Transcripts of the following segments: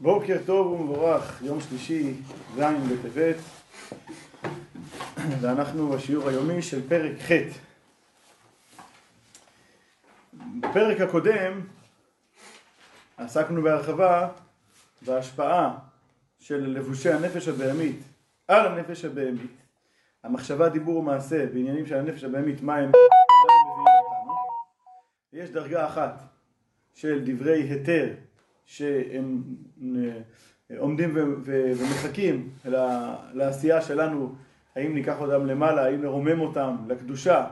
בוקר טוב ומבורך, יום שלישי, ז' בטבת, ואנחנו בשיעור היומי של פרק ח'. בפרק הקודם עסקנו בהרחבה בהשפעה של לבושי הנפש הבהמית על הנפש הבהמית, המחשבה, דיבור ומעשה בעניינים של הנפש הבהמית, מה הם, יש דרגה אחת של דברי היתר שהם אה, עומדים ומחכים לעשייה שלנו, האם ניקח אותם למעלה, האם נרומם אותם לקדושה,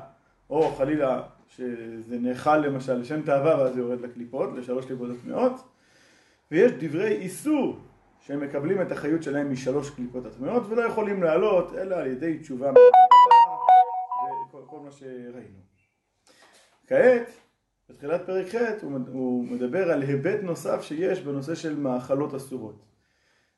או חלילה שזה נאכל למשל לשם תאווה ואז זה יורד לקליפות, לשלוש קליפות הטמעות, ויש דברי איסור שהם מקבלים את החיות שלהם משלוש קליפות הטמעות ולא יכולים לעלות אלא על ידי תשובה. וכל מה שראינו. כעת בתחילת פרק ח' הוא מדבר על היבט נוסף שיש בנושא של מאכלות אסורות.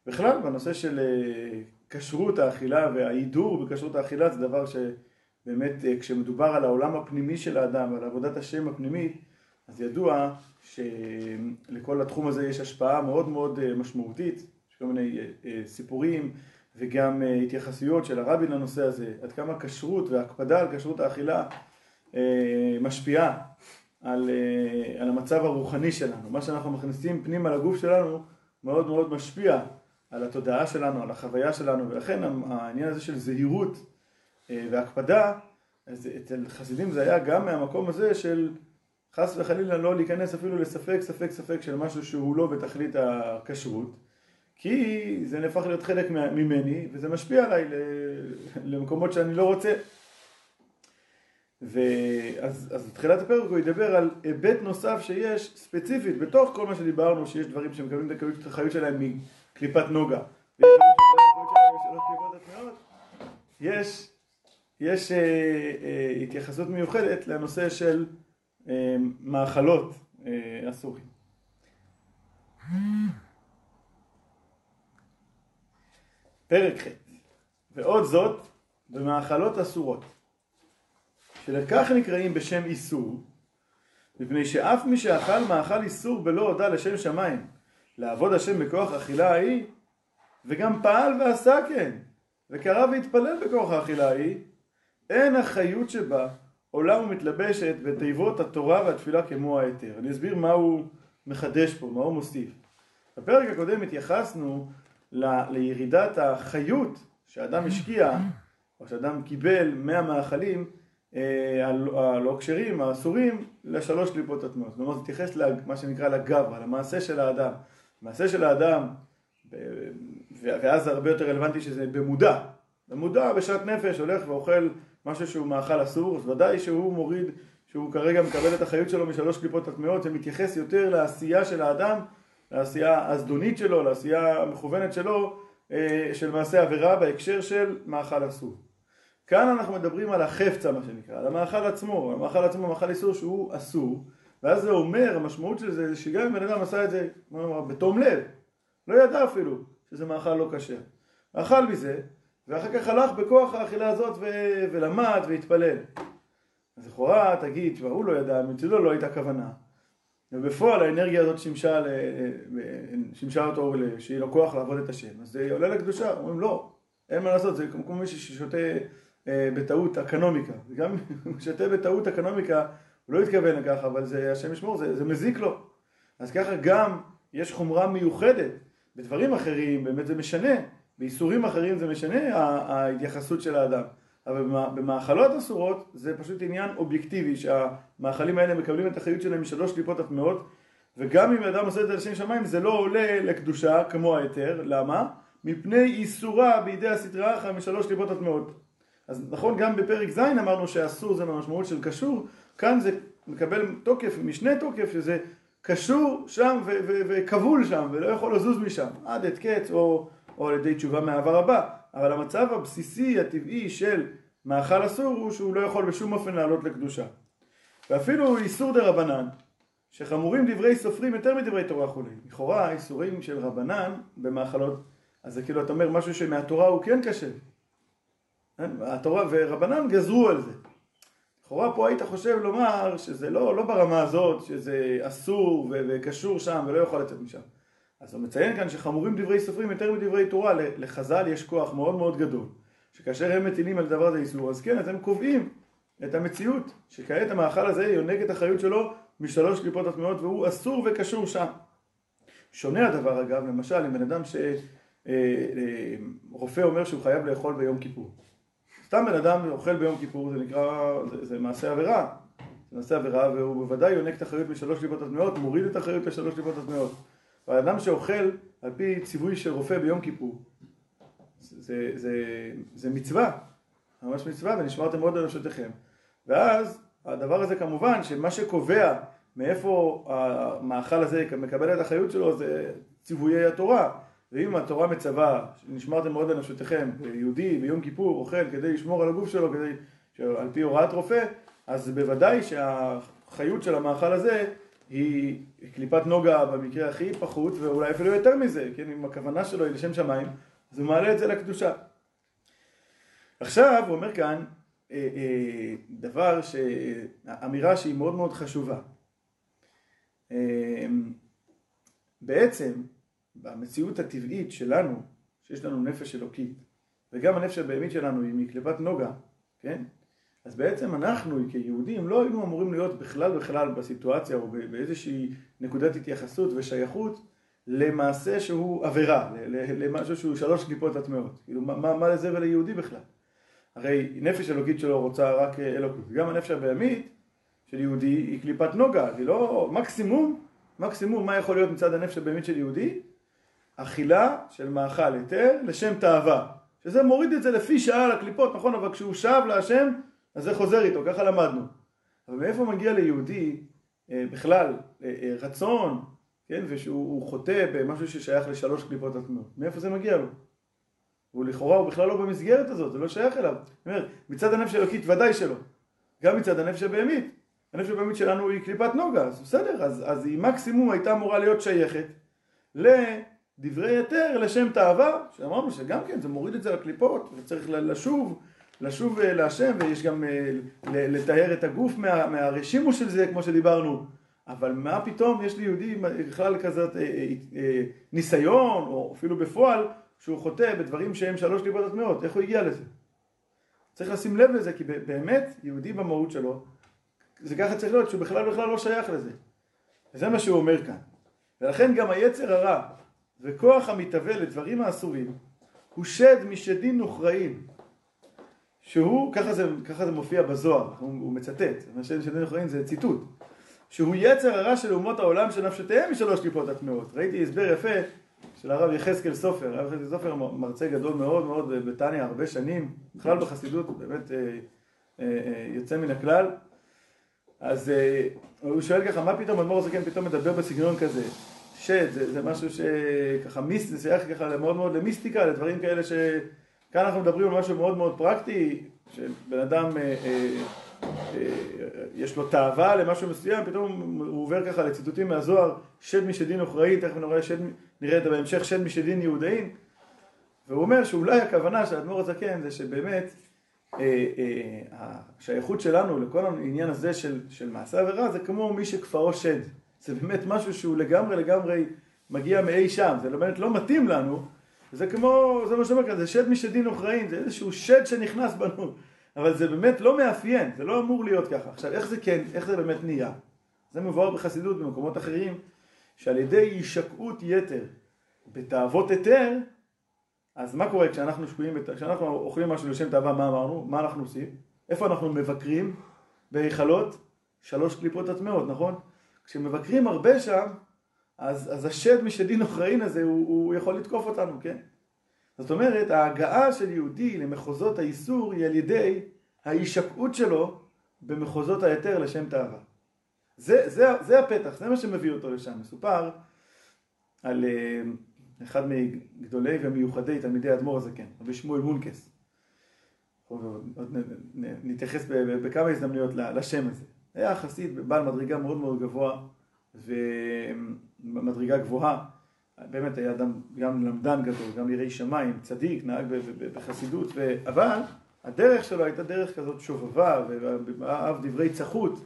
בכלל בנושא של אה, כשרות האכילה וההידור בכשרות האכילה זה דבר שבאמת אה, כשמדובר על העולם הפנימי של האדם ועל עבודת השם הפנימית אז ידוע שלכל התחום הזה יש השפעה מאוד מאוד אה, משמעותית, יש כל מיני סיפורים וגם התייחסויות של הרבי לנושא הזה, עד כמה כשרות והקפדה על כשרות האכילה משפיעה על, אה, על המצב הרוחני שלנו. מה שאנחנו מכניסים פנימה לגוף שלנו מאוד מאוד משפיע על התודעה שלנו, על החוויה שלנו, ולכן העניין הזה של זהירות אה, והקפדה, אז אצל חסידים זה היה גם מהמקום הזה של חס וחלילה לא להיכנס אפילו לספק, ספק, ספק של משהו שהוא לא בתכלית הכשרות, כי זה נהפך להיות חלק ממני וזה משפיע עליי למקומות שאני לא רוצה. ואז אז בתחילת הפרק הוא ידבר על היבט נוסף שיש ספציפית בתוך כל מה שדיברנו שיש דברים שמקבלים את החיות שלהם מקליפת נוגה. יש, יש אה, אה, התייחסות מיוחדת לנושא של אה, מאכלות אה, אסורים. פרק ח' ועוד זאת במאכלות אסורות שלכך נקראים בשם איסור, מפני שאף מי שאכל מאכל איסור בלא הודה לשם שמיים, לעבוד השם בכוח אכילה ההיא, וגם פעל ועשה כן, וקרא והתפלל בכוח האכילה ההיא, אין החיות שבה עולה ומתלבשת בתיבות התורה והתפילה כמו ההיתר. אני אסביר מה הוא מחדש פה, מה הוא מוסיף. בפרק הקודם התייחסנו ל, לירידת החיות שאדם השקיע, או שאדם קיבל מהמאכלים הלא כשרים, האסורים, לשלוש קליפות הטמעות. אומרת, זה מתייחס למה שנקרא לגברה, למעשה של האדם. מעשה של האדם, ואז זה הרבה יותר רלוונטי שזה במודע. במודע, בשעת נפש, הולך ואוכל משהו שהוא מאכל אסור, אז ודאי שהוא מוריד, שהוא כרגע מקבל את החיות שלו משלוש קליפות הטמעות, זה מתייחס יותר לעשייה של האדם, לעשייה הזדונית שלו, לעשייה המכוונת שלו, אה, של מעשה עבירה בהקשר של מאכל אסור. כאן אנחנו מדברים על החפצה מה שנקרא, על המאכל עצמו, המאכל עצמו מאכל איסור שהוא אסור ואז זה אומר, המשמעות של זה זה שגם אם בן אדם עשה את זה בתום לב, לא ידע אפילו שזה מאכל לא כשר, אכל מזה ואחר כך הלך בכוח האכילה הזאת ו- ולמד והתפלל. אז לכאורה תגיד, תשמע הוא לא ידע, מצדו לא הייתה כוונה. ובפועל האנרגיה הזאת שימשה, ל... שימשה אותו שיהיה לו כוח לעבוד את השם. אז זה עולה לקדושה, אומרים לא, אין מה לעשות, זה כמו מישהו ששותה בטעות אקנומיקה. גם הוא שותה בטעות אקנומיקה, הוא לא התכוון לכך, אבל זה, השם ישמור, זה, זה מזיק לו. אז ככה גם יש חומרה מיוחדת. בדברים אחרים באמת זה משנה, באיסורים אחרים זה משנה ההתייחסות של האדם. אבל במאכלות אסורות זה פשוט עניין אובייקטיבי, שהמאכלים האלה מקבלים את החיות שלהם משלוש קליפות הטמעות, וגם אם אדם עושה את זה לשם שמיים זה לא עולה לקדושה כמו ההיתר, למה? מפני איסורה בידי אחא משלוש קליפות הטמעות. אז נכון גם בפרק ז' אמרנו שאסור זה במשמעות של קשור, כאן זה מקבל תוקף, משנה תוקף, שזה קשור שם וכבול שם ולא יכול לזוז משם עד את קץ או, או על ידי תשובה מהעבר הבא, אבל המצב הבסיסי הטבעי של מאכל אסור הוא שהוא לא יכול בשום אופן לעלות לקדושה. ואפילו איסור דה רבנן, שחמורים דברי סופרים יותר מדברי תורה חולים. לכאורה איסורים של רבנן במאכלות, אז זה כאילו אתה אומר משהו שמהתורה הוא כן קשה. התורה ורבנן גזרו על זה. לכאורה פה היית חושב לומר שזה לא, לא ברמה הזאת, שזה אסור וקשור שם ולא יכול לצאת משם. אז הוא מציין כאן שחמורים דברי סופרים יותר מדברי תורה, לחז"ל יש כוח מאוד מאוד גדול, שכאשר הם מטילים על דבר הזה איסור, אז כן, אז הם קובעים את המציאות, שכעת המאכל הזה יונק את החיות שלו משלוש קליפות הטמעות והוא אסור וקשור שם. שונה הדבר אגב, למשל, אם בן אדם שרופא אה, אה, אומר שהוא חייב לאכול ביום כיפור. סתם בן אדם אוכל ביום כיפור, זה נקרא, זה, זה מעשה עבירה. זה מעשה עבירה והוא בוודאי יונק את החיות משלוש קליפות הטמעות, מוריד את החיות לשלוש קליפות הטמעות. והאדם שאוכל על פי ציווי של רופא ביום כיפור, זה, זה, זה, זה מצווה, ממש מצווה, ונשמרתם מאוד על נפשותיכם. ואז הדבר הזה כמובן, שמה שקובע מאיפה המאכל הזה מקבל את החיות שלו זה ציוויי התורה. ואם התורה מצווה, נשמרתם מאוד על נפשותיכם, יהודי ביום כיפור אוכל כדי לשמור על הגוף שלו, כדי, על פי הוראת רופא, אז בוודאי שהחיות של המאכל הזה היא קליפת נוגה במקרה הכי פחות, ואולי אפילו יותר מזה, כן, אם הכוונה שלו היא לשם שמיים, אז הוא מעלה את זה לקדושה. עכשיו הוא אומר כאן אה, אה, דבר, ש... אמירה שהיא מאוד מאוד חשובה. אה, בעצם במציאות הטבעית שלנו, שיש לנו נפש אלוקית, וגם הנפש הבהמית שלנו היא מקליפת נוגה, כן? אז בעצם אנחנו כיהודים לא היינו אמורים להיות בכלל בכלל בסיטואציה או באיזושהי נקודת התייחסות ושייכות למעשה שהוא עבירה, למשהו שהוא שלוש קליפות הטמעות. כאילו, מה, מה לזה וליהודי בכלל? הרי נפש אלוקית שלו רוצה רק אלוקות. גם הנפש הבהמית של יהודי היא קליפת נוגה, היא לא מקסימום, מקסימום מה יכול להיות מצד הנפש הבהמית של יהודי? אכילה של מאכל היתר לשם תאווה. שזה מוריד את זה לפי שעה לקליפות, נכון? אבל כשהוא שב להשם, אז זה חוזר איתו, ככה למדנו. אבל מאיפה מגיע ליהודי אה, בכלל אה, אה, רצון, כן, ושהוא חוטא במשהו ששייך לשלוש קליפות הטמעות? מאיפה זה מגיע לו? הוא לכאורה הוא בכלל לא במסגרת הזאת, זה לא שייך אליו. אני אומר, מצד הנפש האלוקית ודאי שלא. גם מצד הנפש הבהמית. הנפש הבהמית שלנו היא קליפת נוגה, אז בסדר, אז, אז היא מקסימום הייתה אמורה להיות שייכת לדברי היתר לשם תאווה, שאמרנו שגם כן זה מוריד את זה לקליפות, וצריך לשוב, לשוב אה, להשם, ויש גם אה, לטהר את הגוף מה, מהרשימו של זה, כמו שדיברנו. אבל מה פתאום יש ליהודי בכלל כזאת אה, ניסיון, או אפילו בפועל, שהוא חוטא בדברים שהם שלוש ליבות הטמעות, איך הוא הגיע לזה? צריך לשים לב לזה, כי באמת יהודי במהות שלו, זה ככה צריך להיות, שהוא בכלל בכלל לא שייך לזה. וזה מה שהוא אומר כאן. ולכן גם היצר הרע וכוח המתהווה לדברים האסורים הוא שד משדים נוכרעים. שהוא, ככה זה, ככה זה מופיע בזוהר, הוא, הוא מצטט, שד משדים נוכרעים זה ציטוט. שהוא יצר הרע של אומות העולם שנפשותיהם משלוש קליפות הטמעות. ראיתי הסבר יפה של הרב יחזקאל סופר, הרב יחזקאל סופר מרצה גדול מאוד מאוד בטניה הרבה שנים, בכלל בחסידות, באמת אה, אה, אה, יוצא מן הכלל. אז הוא שואל ככה, מה פתאום אדמו"ר הזקן פתאום מדבר בסגנון כזה? שד, זה, זה משהו שככה מיסט, זה שייך ככה מאוד מאוד למיסטיקה, לדברים כאלה שכאן אנחנו מדברים על משהו מאוד מאוד פרקטי, שבן אדם אה, אה, אה, יש לו תאווה למשהו מסוים, פתאום הוא עובר ככה לציטוטים מהזוהר, שד משדין אוכראי, תכף נראה, שד, נראה את זה בהמשך, שד משדין יהודאין, והוא אומר שאולי הכוונה של האדמו"ר הזקן זה שבאמת אה, אה, השייכות שלנו לכל העניין הזה של, של מעשה עבירה זה כמו מי שכפרו שד, זה באמת משהו שהוא לגמרי לגמרי מגיע מאי שם, זה באמת לא מתאים לנו, זה כמו, זה מה שאומר כאן, זה שד משדין אוכראין, זה איזשהו שד שנכנס בנו אבל זה באמת לא מאפיין, זה לא אמור להיות ככה. עכשיו, איך זה כן, איך זה באמת נהיה? זה מבואר בחסידות במקומות אחרים, שעל ידי הישקעות יתר בתאוות היתר, אז מה קורה כשאנחנו שקועים, כשאנחנו אוכלים משהו לשם תאווה, מה אמרנו? מה אנחנו עושים? איפה אנחנו מבקרים? בהיכלות? שלוש קליפות הטמעות, נכון? כשמבקרים הרבה שם, אז, אז השד משדין אוכראין הזה, הוא, הוא יכול לתקוף אותנו, כן? זאת אומרת, ההגעה של יהודי למחוזות האיסור היא על ידי ההישקעות שלו במחוזות היתר לשם תאווה. זה, זה, זה הפתח, זה מה שמביא אותו לשם. מסופר על uh, אחד מגדולי ומיוחדי תלמידי האדמו"ר הזקן, רבי שמואל מונקס. נתייחס בכמה הזדמנויות לשם הזה. היה חסיד בעל מדרגה מאוד מאוד גבוה ומדרגה גבוהה. באמת היה אדם גם למדן גדול, גם יראי שמיים, צדיק, נהג בחסידות, ו... אבל הדרך שלו הייתה דרך כזאת שובבה, ואהב דברי צחות.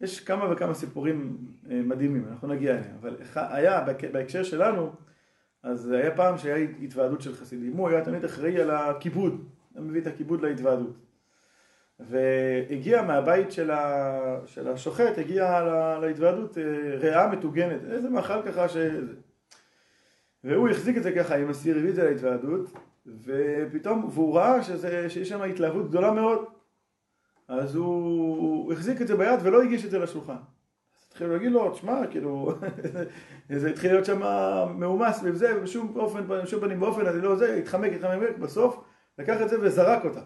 יש כמה וכמה סיפורים מדהימים, אנחנו נגיע אליהם, אבל היה בהקשר שלנו, אז היה פעם שהיה התוועדות של חסידים, הוא היה תמיד אחראי על הכיבוד, הוא מביא את הכיבוד להתוועדות. והגיע מהבית של, ה... של השוחט, הגיע להתוועדות ריאה מטוגנת, איזה מאכל ככה ש... והוא החזיק את זה ככה עם הסיר, הביא את זה להתוועדות, ופתאום, והוא ראה שזה, שיש שם התלהבות גדולה מאוד, אז הוא, הוא החזיק את זה ביד ולא הגיש את זה לשולחן. אז התחילו להגיד לו, תשמע, כאילו, זה התחיל להיות שם מאומס וזה, ובשום אופן, בשום פנים באופן, אני לא זה, התחמק, התחמק, בסוף לקח את זה וזרק אותה.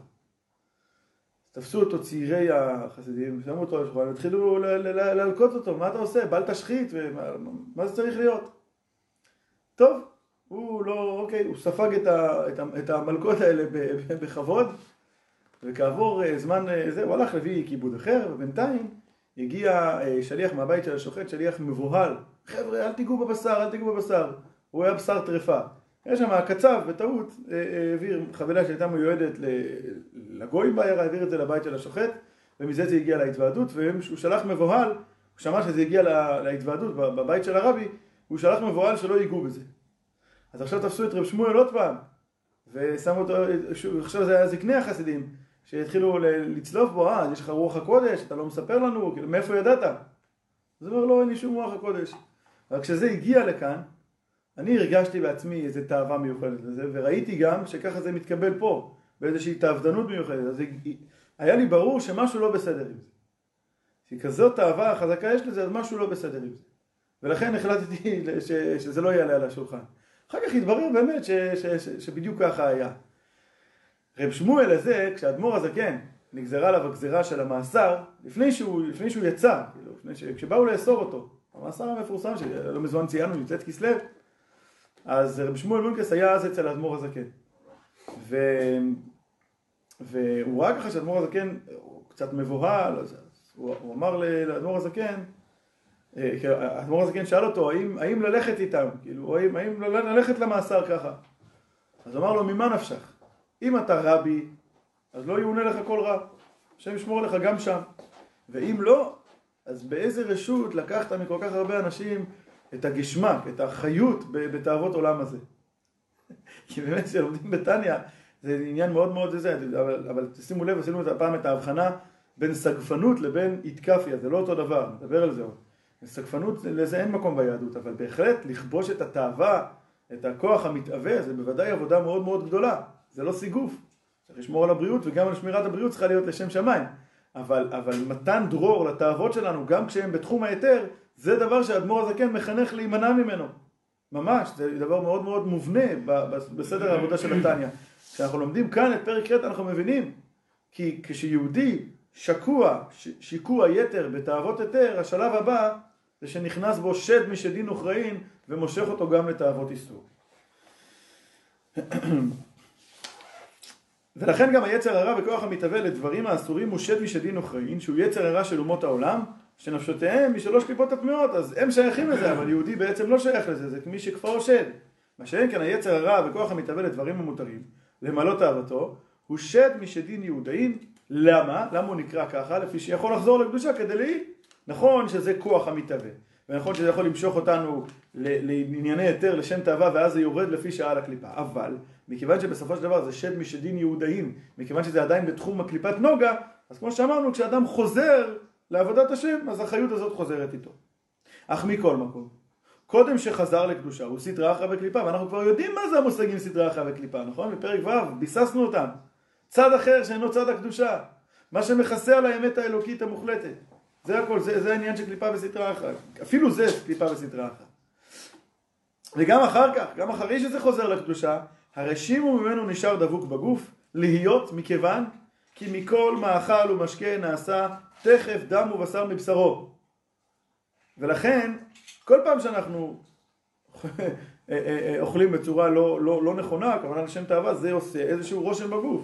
תפסו אותו צעירי החסידים, שמו אותו על השולחן, והתחילו להלקוט אותו, מה אתה עושה? בל תשחית, ומה זה צריך להיות? טוב, הוא לא, אוקיי, הוא ספג את, ה, את, ה, את המלכות האלה בכבוד, וכעבור אה, זמן אה, זה, הוא הלך להביא כיבוד אחר, ובינתיים הגיע אה, שליח מהבית של השוחט, שליח מבוהל, חבר'ה, אל תיגעו בבשר, אל תיגעו בבשר, הוא היה בשר טרפה. יש שם הקצב, בטעות, העביר חבילה שהייתה מיועדת לגויים בעיירה, העביר את זה לבית של השוחט, ומזה זה הגיע להתוועדות, והוא שלח מבוהל, הוא שמע שזה הגיע להתוועדות בבית של הרבי, הוא שלח מבוהל שלא ייגעו בזה. אז עכשיו תפסו את רב שמואל עוד פעם, ושמו אותו, עכשיו זה היה זקני החסידים, שהתחילו לצלוף בו, אה, יש לך רוח הקודש, אתה לא מספר לנו, כאילו, מאיפה ידעת? אז הוא אומר, לא, אין לי שום רוח הקודש. אבל כשזה הגיע לכאן, אני הרגשתי בעצמי איזו תאווה מיוחדת לזה, וראיתי גם שככה זה מתקבל פה, באיזושהי תאוותנות מיוחדת. אז היה לי ברור שמשהו לא בסדר עם זה. שכזאת תאווה חזקה יש לזה, אז משהו לא בסדר עם זה. ולכן החלטתי ש, שזה לא יעלה על השולחן. אחר כך התברר באמת ש, ש, ש, שבדיוק ככה היה. רב שמואל הזה, כשאדמו"ר הזקן נגזרה עליו הגזירה של המאסר, לפני שהוא, לפני שהוא יצא, כאילו, לפני ש, כשבאו לאסור אותו, המאסר המפורסם שלא מזמן ציינו, י"ט כסלו, אז רב שמואל מונקס היה אז אצל האדמו"ר הזקן. ו... והוא ראה ככה שאדמו"ר הזקן הוא קצת מבוהל, אז הוא, הוא אמר לאדמו"ר הזקן, אה, האדמו"ר הזקן שאל אותו, האם, האם ללכת איתם, כאילו, האם, האם ללכת למאסר ככה? אז אמר לו, ממה נפשך? אם אתה רבי, אז לא יאונה לך כל רע. השם ישמור לך גם שם. ואם לא, אז באיזה רשות לקחת מכל כך הרבה אנשים את הגשמק, את החיות בתאוות עולם הזה? כי באמת כשלומדים בתניא, זה עניין מאוד מאוד זה, אבל, אבל תשימו לב, עשינו את הפעם את ההבחנה בין סגפנות לבין איתקפיה, זה לא אותו דבר, נדבר על זה עוד. סגפנות, לזה אין מקום ביהדות, אבל בהחלט לכבוש את התאווה, את הכוח המתאווה, זה בוודאי עבודה מאוד מאוד גדולה. זה לא סיגוף. צריך לשמור על הבריאות, וגם על שמירת הבריאות צריכה להיות לשם שמיים. אבל, אבל מתן דרור לתאוות שלנו, גם כשהם בתחום ההיתר, זה דבר שהאדמו"ר הזקן מחנך להימנע ממנו. ממש, זה דבר מאוד מאוד מובנה בסדר העבודה של נתניה. כשאנחנו לומדים כאן את פרק ח' אנחנו מבינים כי כשיהודי שקוע, שיקוע יתר בתאוות היתר, השלב הבא זה שנכנס בו שד משדין וכראין ומושך אותו גם לתאוות איסור. ולכן גם היצר הרע בכוח המתהווה לדברים האסורים הוא שד משדין וכראין, שהוא יצר הרע של אומות העולם, שנפשותיהם משלוש קליפות הטמעות, אז הם שייכים לזה, אבל יהודי בעצם לא שייך לזה, זה כמי שכפרו שד. מה שאין כן היצר הרע בכוח המתהווה לדברים המותרים, למלא תאוותו, הוא שד משדין יהודאים, למה? למה הוא נקרא ככה? לפי שיכול לחזור לקדושה כדי להי. נכון שזה כוח המתהווה, ונכון שזה יכול למשוך אותנו לענייני היתר, לשם תאווה, ואז זה יורד לפי שעה לקליפה. אבל, מכיוון שבסופו של דבר זה שד משדים יהודאים, מכיוון שזה עדיין בתחום הקליפת נוגה, אז כמו שאמרנו, כשאדם חוזר לעבודת השם, אז החיות הזאת חוזרת איתו. אך מכל מקום, קודם שחזר לקדושה הוא סדרה אחרא וקליפה, ואנחנו כבר יודעים מה זה המושגים סדרה אחרא וקליפה, נכון? בפרק ו' ביססנו אותם. צד אחר שאינו צד הקדושה, מה שמכסה על האמת האלוקית המוחלטת. זה הכל, זה, זה העניין של קליפה בסדרה אחת. אפילו זה קליפה בסדרה אחת. וגם אחר כך, גם אחרי שזה חוזר לקדושה, הרי שימו ממנו נשאר דבוק בגוף, להיות מכיוון כי מכל מאכל ומשקה נעשה תכף דם ובשר מבשרו. ולכן, כל פעם שאנחנו אוכלים בצורה לא, לא, לא נכונה, כמובן לשם תאווה, זה עושה איזשהו רושם בגוף.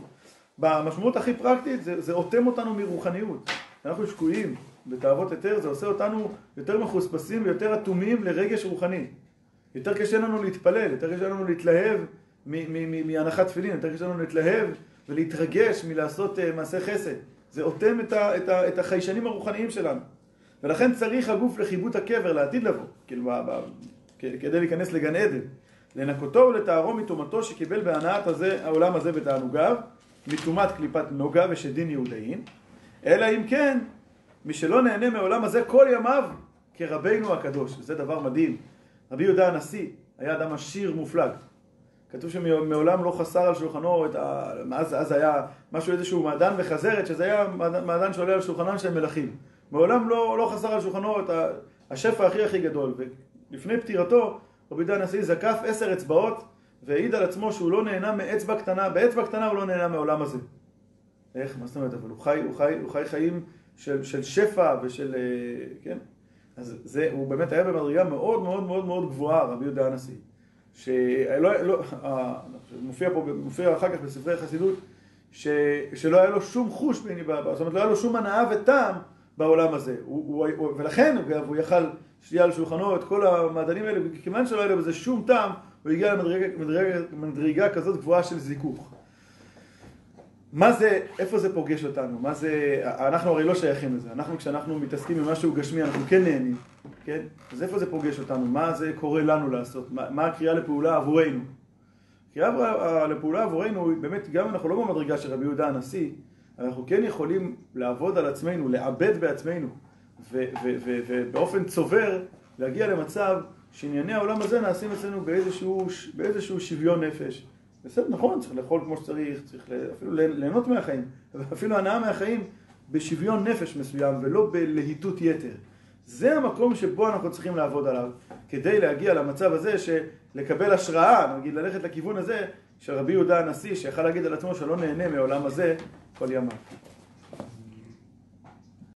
במשמעות הכי פרקטית, זה, זה אוטם אותנו מרוחניות. אנחנו שקועים בתאוות היתר, זה עושה אותנו יותר מחוספסים ויותר אטומים לרגש רוחני. יותר קשה לנו להתפלל, יותר קשה לנו להתלהב מהנחת תפילין, יותר קשה לנו להתלהב ולהתרגש מלעשות uh, מעשה חסד. זה אוטם את, ה, את, ה, את החיישנים הרוחניים שלנו. ולכן צריך הגוף לחיבוט הקבר לעתיד לבוא, כאילו, ב, ב, כדי להיכנס לגן עדן. לנקותו ולטהרו מטומאתו שקיבל בהנאת הזה, העולם הזה בתענוגיו, מטומאת קליפת נוגה ושדין יהודאין, אלא אם כן, מי שלא נהנה מעולם הזה כל ימיו כרבינו הקדוש. וזה דבר מדהים. רבי יהודה הנשיא היה אדם עשיר מופלג. כתוב שמעולם לא חסר על שולחנו את ה... אז, אז היה משהו, איזשהו מעדן וחזרת, שזה היה מעדן שעולה על שולחנם של מלכים. מעולם לא, לא חסר על שולחנו את השפע הכי הכי גדול. ולפני פטירתו, רבי יהודה הנשיא זקף עשר אצבעות והעיד על עצמו שהוא לא נהנה מאצבע קטנה, באצבע קטנה הוא לא נהנה מעולם הזה. איך? מה זאת אומרת? אבל הוא חי, הוא חי, הוא חי חיים של, של שפע ושל... אה, כן? אז זה, הוא באמת היה במדרגה מאוד מאוד מאוד מאוד גבוהה, רבי יהודה הנשיא. שלא, לא, אה, מופיע פה, מופיע אחר כך בספרי החסידות, ש, שלא היה לו שום חוש, זאת אומרת לא היה לו שום הנאה וטעם בעולם הזה. הוא, הוא, ולכן הוא יכל שיהיה על שולחנו את כל המעדנים האלה, וכיוון שלא היה לו בזה שום טעם, הוא הגיע למדרגה כזאת גבוהה של זיכוך. מה זה, איפה זה פוגש אותנו? מה זה, אנחנו הרי לא שייכים לזה. אנחנו כשאנחנו מתעסקים עם משהו גשמי, אנחנו כן נהנים, כן? אז איפה זה פוגש אותנו? מה זה קורה לנו לעשות? מה, מה הקריאה לפעולה עבורנו? קריאה לפעולה עבורנו, באמת, גם אם אנחנו לא במדרגה של רבי יהודה הנשיא, אנחנו כן יכולים לעבוד על עצמנו, לעבד בעצמנו, ובאופן צובר להגיע למצב שענייני העולם הזה נעשים אצלנו באיזשהו, באיזשהו שוויון נפש. בסדר, נכון, צריך לאכול כמו שצריך, צריך אפילו ליהנות מהחיים, אפילו הנאה מהחיים בשוויון נפש מסוים ולא בלהיטות יתר. זה המקום שבו אנחנו צריכים לעבוד עליו, כדי להגיע למצב הזה שלקבל השראה, נגיד ללכת לכיוון הזה של רבי יהודה הנשיא, שיכל להגיד על עצמו שלא נהנה מעולם הזה כל ימיו.